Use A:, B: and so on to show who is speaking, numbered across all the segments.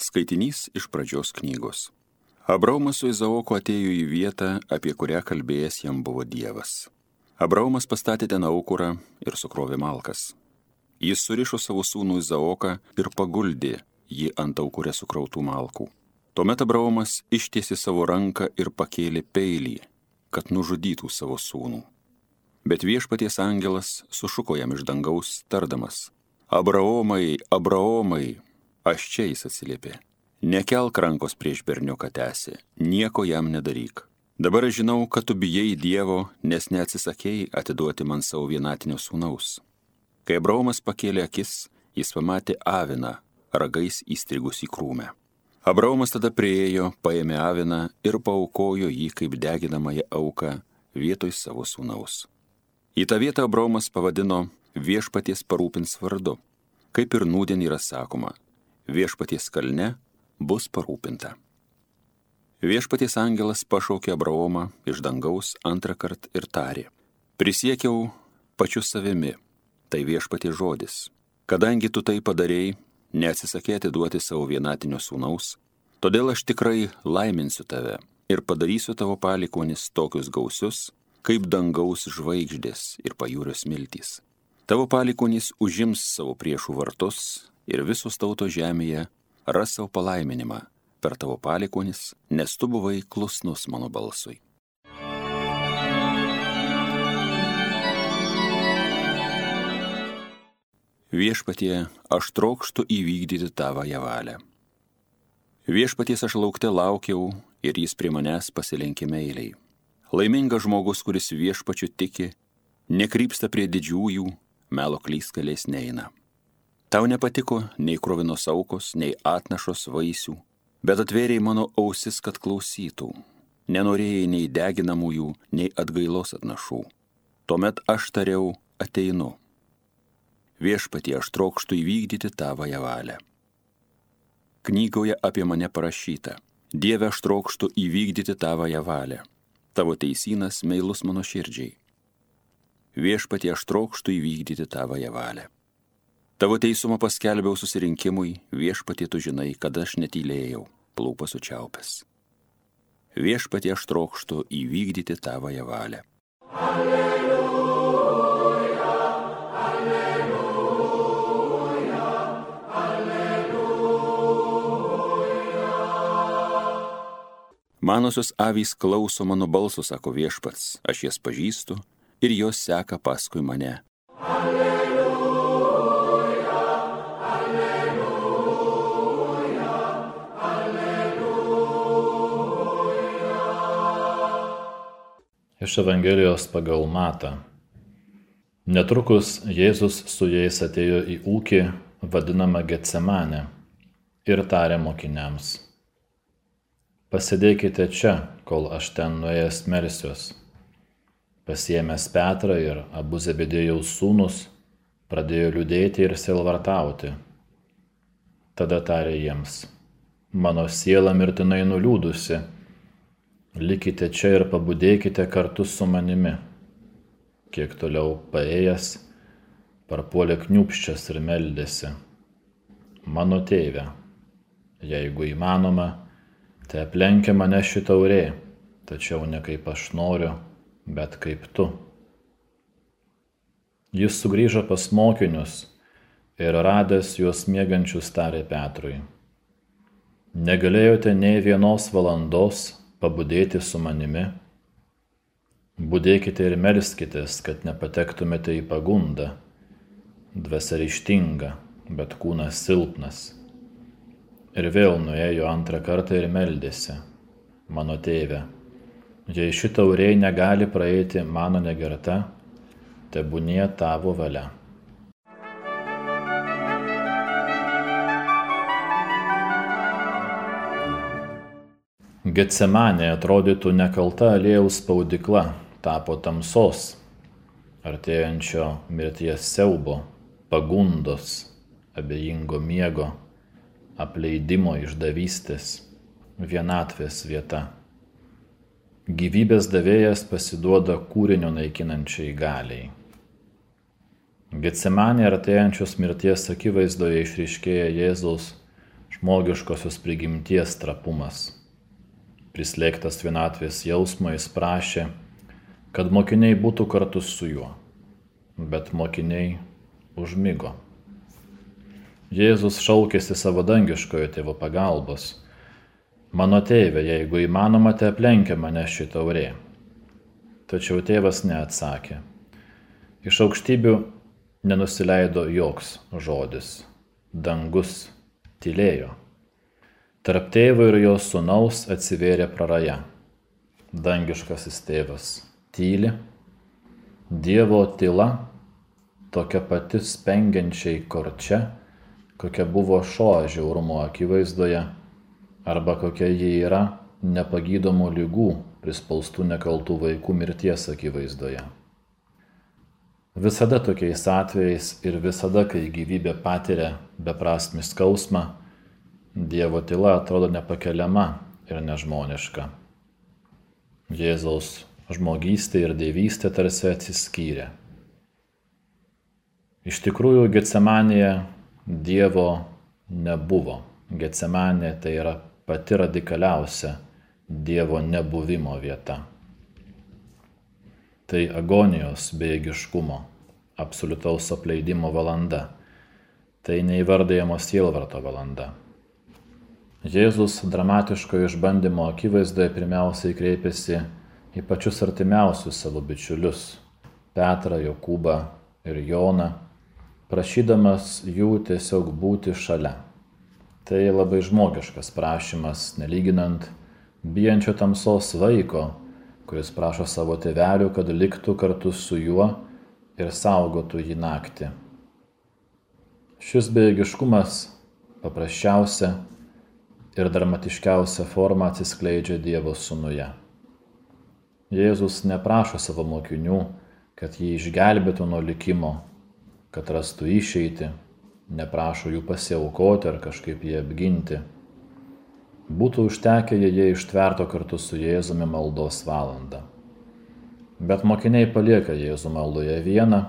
A: Skaitinys iš pradžios knygos. Abraumas su Izaoku atėjo į vietą, apie kurią kalbėjęs jam buvo Dievas. Abraumas pastatė ten aukurą ir sukrovė malkas. Jis surišo savo sūnų Izaoką ir paguldė jį ant aukurę sukrautų malkų. Tuomet Abraumas ištiesi savo ranką ir pakėlė peilį, kad nužudytų savo sūnų. Bet viešpaties angelas sušuko jam iš dangaus, tardamas, Abraomai, Abraomai, aš čia jis atsiliepė. Nekelk rankos prieš berniuką tęsė, nieko jam nedaryk. Dabar aš žinau, kad tu bijai Dievo, nes neatsisakėjai atiduoti man savo vienatinio sūnaus. Kai Abraomas pakėlė akis, jis pamatė aviną, ragais įstrigus į krūmę. Abraomas tada priejo, paėmė aviną ir paukojo jį kaip deginamąją auką vietoj savo sūnaus. Į tą vietą Abraomas pavadino viešpaties parūpins vardu, kaip ir nūdien yra sakoma, viešpaties kalne bus parūpinta. Viešpaties angelas pašaukė Abraomą iš dangaus antrą kartą ir tarė, prisiekiau pačiu savimi, tai viešpaties žodis, kadangi tu tai padarėjai, neatsisakė atiduoti savo vienatinio sūnaus, todėl aš tikrai laiminsiu tave ir padarysiu tavo palikonis tokius gausius, kaip dangaus žvaigždės ir pajūrio smiltys. Tavo palikonys užims savo priešų vartus ir visos tauto žemėje ras savo palaiminimą per tavo palikonis, nes tu buvai klusnus mano balsui. Viešpatie, aš trokštų įvykdyti tavąją valią. Viešpaties aš laukte laukiau ir jis prie manęs pasilenkė meiliai. Laimingas žmogus, kuris viešpačiu tiki, nekrypsta prie didžiųjų, melo klyskalės neina. Tau nepatiko nei krovinos aukos, nei atnašos vaisių, bet atvėrėjai mano ausis, kad klausytų. Nenorėjai nei deginamųjų, nei atgailos atnašų. Tuomet aš tariau, ateinu. Viešpatie aš trokštų įvykdyti tavąją valią. Knygoje apie mane parašyta. Dieve aš trokštų įvykdyti tavąją valią tavo teisynas meilus mano širdžiai. Viešpatie aš trokštų įvykdyti tavąją valią. Tavo teisumą paskelbiau susirinkimui, viešpatie tu žinai, kad aš netylėjau, plūpas učiaupęs. Viešpatie aš trokštų įvykdyti tavąją valią. Alleluja, alleluja, Manosios avys klauso mano balso, sako viešpats, aš jas pažįstu ir jos seka paskui mane. Alleluja,
B: alleluja, alleluja. Iš Evangelijos pagal Matą. Netrukus Jėzus su jais atėjo į ūkį vadinamą Getsemanę ir tarė mokiniams Pasidėkite čia, kol aš ten nuėjęs melsiuos. Pasiemęs Petrą ir abu Zebedėjaus sūnus, pradėjo liūdėti ir silvartauti. Tada tarė jiems, mano siela mirtinai nuliūdusi, likite čia ir pabudėkite kartu su manimi. Kiek toliau paėjęs, parpuolė kniupščias ir meldėsi. Mano tėve, jeigu įmanoma, Te aplenkia mane ši taurė, tačiau ne kaip aš noriu, bet kaip tu. Jis sugrįžo pas mokinius ir radęs juos mėgančius tarė Petrui. Negalėjote nei vienos valandos pabudėti su manimi? Budėkite ir melskitės, kad nepatektumėte į pagundą. Dvasia ryštinga, bet kūnas silpnas. Ir vėl nuėjo antrą kartą ir meldėsi, mano tėve, jei ši taurė negali praeiti mano negerta, tebūnie tavo valia. Getsemanė atrodytų nekalta aliejaus spaudikla, tapo tamsos, artėjančio mirties siaubo, pagundos, abejingo miego apleidimo išdavystės, vienatvės vieta. Gyvybės davėjas pasiduoda kūrinio naikinančiai galiai. Getsemanė artėjančios mirties akivaizdoje išryškėja Jėzaus žmogiškosios prigimties trapumas. Prislėgtas vienatvės jausmo jis prašė, kad mokiniai būtų kartu su juo, bet mokiniai užmygo. Jėzus šaukėsi savo dangiškojo tėvo pagalbos. Mano tėve, jeigu įmanoma, te aplenkia mane ši taurė. Tačiau tėvas neatsakė. Iš aukštybių nenusileido joks žodis. Dangus tylėjo. Tarp tėvo ir jo sunaus atsivėrė praraja. Dangiškasis tėvas tyli. Dievo tyla tokia pati spengiančiai korčia kokia buvo šo žiaurumo akivaizdoje, arba kokia ji yra nepagydomų lygų prispaustų nekaltų vaikų mirties akivaizdoje. Visada tokiais atvejais ir visada, kai gyvybė patiria beprasmi skausmą, Dievo tyla atrodo nepakeliama ir nežmoniška. Jėzaus žmogystė ir dievystė tarsi atsiskyrė. Iš tikrųjų, Getsemanėje Dievo nebuvo. Getsemanė tai yra pati radikaliausia Dievo nebuvimo vieta. Tai agonijos bejėgiškumo, absoliutaus apleidimo valanda. Tai neįvardėjamo sielvarto valanda. Jėzus dramatiško išbandymo akivaizdoje pirmiausiai kreipėsi į pačius artimiausius savo bičiulius - Petrą, Jokūbą ir Joną prašydamas jų tiesiog būti šalia. Tai labai žmogiškas prašymas, nelyginant bijančio tamsos vaiko, kuris prašo savo tėvelių, kad liktų kartu su juo ir saugotų jį naktį. Šis bejėgiškumas paprasčiausia ir dramatiškiausia forma atsiskleidžia Dievo sūnuje. Jėzus neprašo savo mokinių, kad jį išgelbėtų nuo likimo, kad rastų išeitį, neprašo jų pasiaukoti ar kažkaip jį apginti. Būtų užtekę, jei jie ištverto kartu su Jėzumi maldos valandą. Bet mokiniai palieka Jėzų maldoje vieną,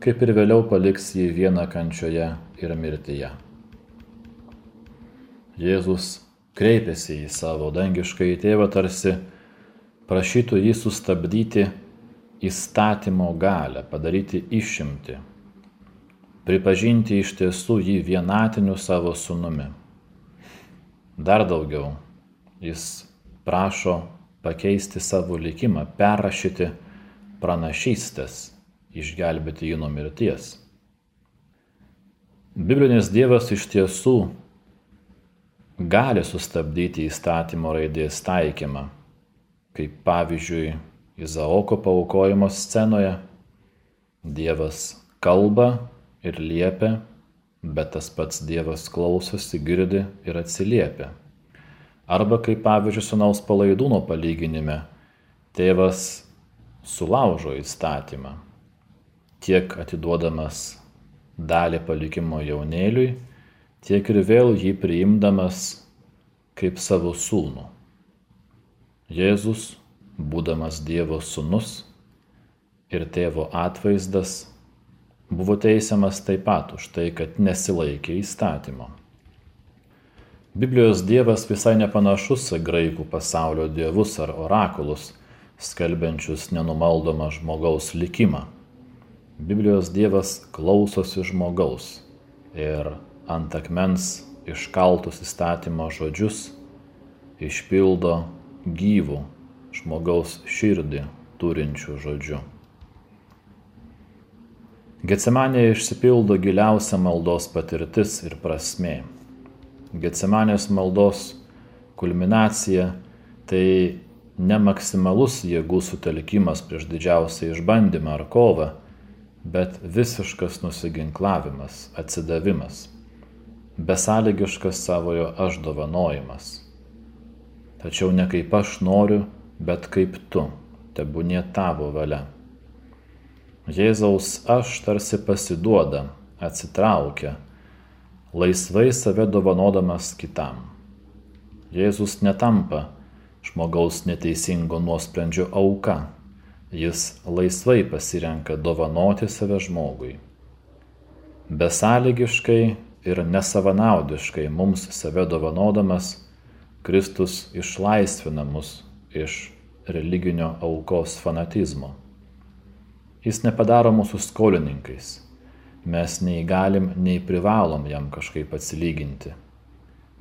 B: kaip ir vėliau paliks jį vieną kančioje ir mirtyje. Jėzus kreipėsi į savo dangišką į tėvą tarsi prašytų jį sustabdyti įstatymo galę, padaryti išimti pripažinti iš tiesų jį vienatiniu savo sunumi. Dar daugiau, jis prašo pakeisti savo likimą, perrašyti pranašystės, išgelbėti jį nuo mirties. Biblinis Dievas iš tiesų gali sustabdyti įstatymo raidės taikymą, kaip pavyzdžiui Izaoko paukojimo scenoje Dievas kalba ir liepia, bet tas pats Dievas klausosi, girdi ir atsiliepia. Arba kaip pavyzdžiui sunaus palaidūno palyginime, tėvas sulaužo įstatymą, tiek atiduodamas dalį palikimo jaunėliui, tiek ir vėl jį priimdamas kaip savo sūnų. Jėzus, būdamas Dievo sūnus ir tėvo atvaizdas, buvo teisiamas taip pat už tai, kad nesilaikė įstatymo. Biblijos dievas visai nepanašus į graikų pasaulio dievus ar orakulus, skelbiančius nenumaldomą žmogaus likimą. Biblijos dievas klausosi žmogaus ir ant akmens iškaltus įstatymo žodžius išpildo gyvų žmogaus širdį turinčių žodžių. Getsemanėje išsipildo giliausia maldos patirtis ir prasmė. Getsemanės maldos kulminacija tai ne maksimalus jėgų sutelkimas prieš didžiausią išbandymą ar kovą, bet visiškas nusiginklavimas, atsidavimas, besąlygiškas savojo aš dovanojimas. Tačiau ne kaip aš noriu, bet kaip tu, tebūnie tavo valia. Jėzaus aš tarsi pasiduoda, atsitraukia, laisvai save dovanodamas kitam. Jėzus netampa žmogaus neteisingo nuosprendžio auka, jis laisvai pasirenka dovanoti save žmogui. Besąlygiškai ir nesavanaudiškai mums save dovanodamas, Kristus išlaisvina mus iš religinio aukos fanatizmo. Jis nepadaro mūsų skolininkais. Mes nei galim, nei privalom jam kažkaip atsilyginti.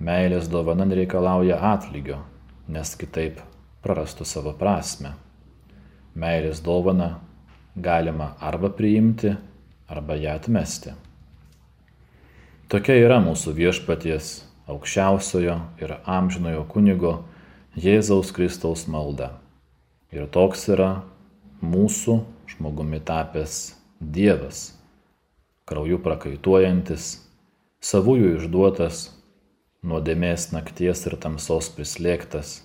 B: Meilės dovana reikalauja atlygio, nes kitaip prarastų savo prasme. Meilės dovana galima arba priimti, arba ją atmesti. Tokia yra mūsų viešpaties aukščiausiojo ir amžinojo kunigo Jėzaus Kristaus malda. Ir toks yra mūsų žmogumi tapęs Dievas, krauju prakaituojantis, savųjų išduotas, nuodėmės nakties ir tamsos prislėgtas,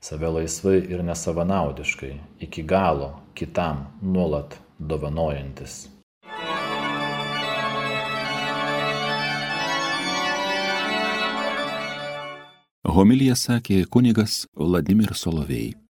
B: save laisvai ir nesavanaudiškai, iki galo kitam nuolat dovanojantis.
A: Homilija sakė kunigas Vladimir Solovėjai.